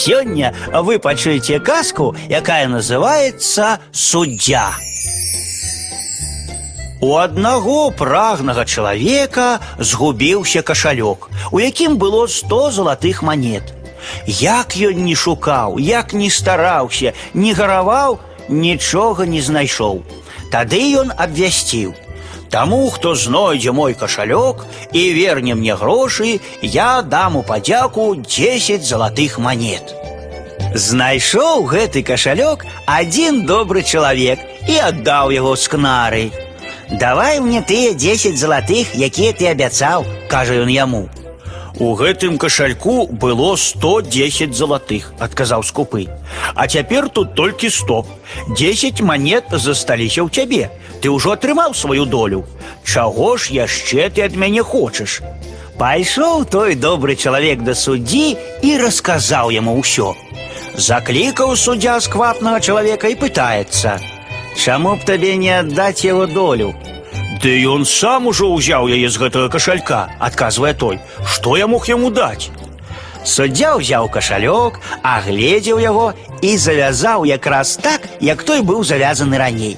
Сёння вы пачуеце казку, якая называется суддзя. У аднаго прагнага чалавека згубіўся кашалёк, у якім было 100 залатых манет. Як ён не шукаў, як не стараўся, не гараваў, нічога не знайшоў. Тады ён абвясціў: Таму, хто знойдзе мой кашалёк і верне мне грошы, я дам у падзяку 10 залатых манет. Знайшоў гэты кашалёк адзін добры чалавек і аддаў яго з кнары. Давай мне тыя 10 залатых, якія ты абяцаў, кажа ён яму. У гэтым кашальку было 110 залатых, адказаў скупы. А цяпер тут толькі 100. 10 манет засталіся ў цябе. Ты ўжо атрымаў сваю долю. Чаго ж яшчэ ты ад мяне хочаш? Пайшоў той добры чалавек да суддзі і расказаў яму ўсё. Заклікаў суддзя сквапнага чалавека і пытаецца: « Чаму б табе не аддаць яго долю? Ды ён сам ужо ўзяў яе з гэтага кашалька, адказвае той, што я мог яму даць. Суддзя ўзяў кашалёк, агледзеў яго і завязаў якраз так, як той быў завязаны раней.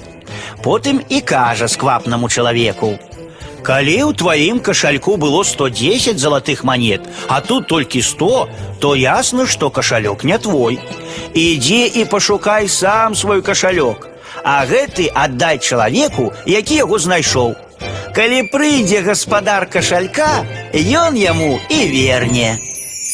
Потым і кажа сквапнаму чалавеку: « Калі ў тваім кашальку было 110 залатых манет, а тут толькі 100, то ясна, што кашалёк не твой. Ідзі і пашукай сам свой кашалёк, а гэты аддай чалавеку, які яго знайшоў. Калі прыйдзе гаспадар кашалька, ён яму і верне.